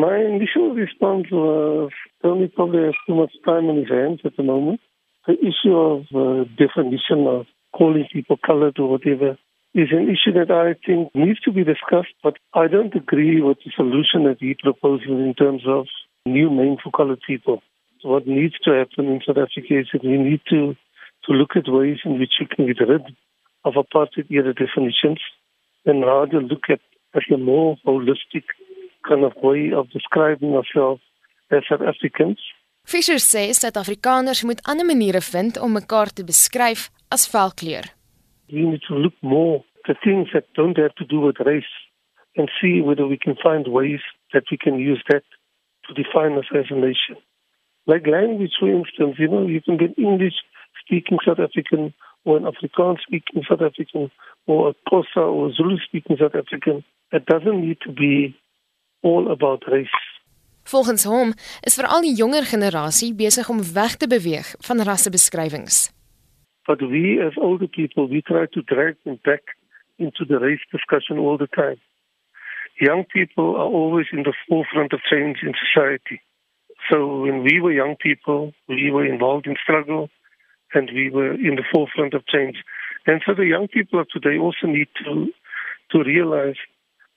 My initial response was only probably too much time on his hands at the moment. The issue of uh, definition of calling people colored or whatever is an issue that I think needs to be discussed, but I don't agree with the solution that he proposes in terms of new name for colored people. What needs to happen in South Africa is that we need to, to look at ways in which we can get rid of apartheid era definitions and rather look at, at a more holistic kind of way of describing ourselves as South Africans. Fisher sê Suid-Afrikaners moet ander maniere vind om mekaar te beskryf as velkleur. We need to look more at things that don't have to do with race and see whether we can find ways that we can use that to define us as a nation. Like language, for instance, you know, you can be English speaking South African or an Afrikaans speaking South African or a Xhosa or Zulu speaking South African. It doesn't need to be all about race. Volgens hom is veral die jonger generasie besig om weg te beweeg van rassebeskrywings. But we as older people, we try to drag them back into the race discussion all the time. Young people are always in the forefront of change in society. So when we were young people, we were involved in struggle and we were in the forefront of change. And so the young people of today also need to to realize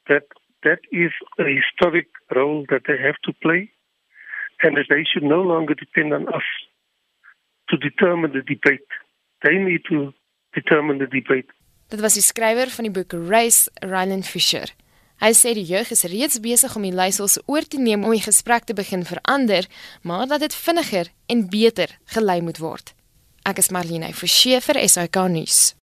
that that is a historic role that they have to play and that they should no longer depend on us to determine the debate. They need to determine the debate. Dit was die skrywer van die boek Race, Ryland Fisher. Hy sê die jeug is reeds besig om die leiersels oor te neem om die gesprek te begin verander, maar dat dit vinniger en beter gelei moet word. Ek is Marlene Forsie vir SAK nuus.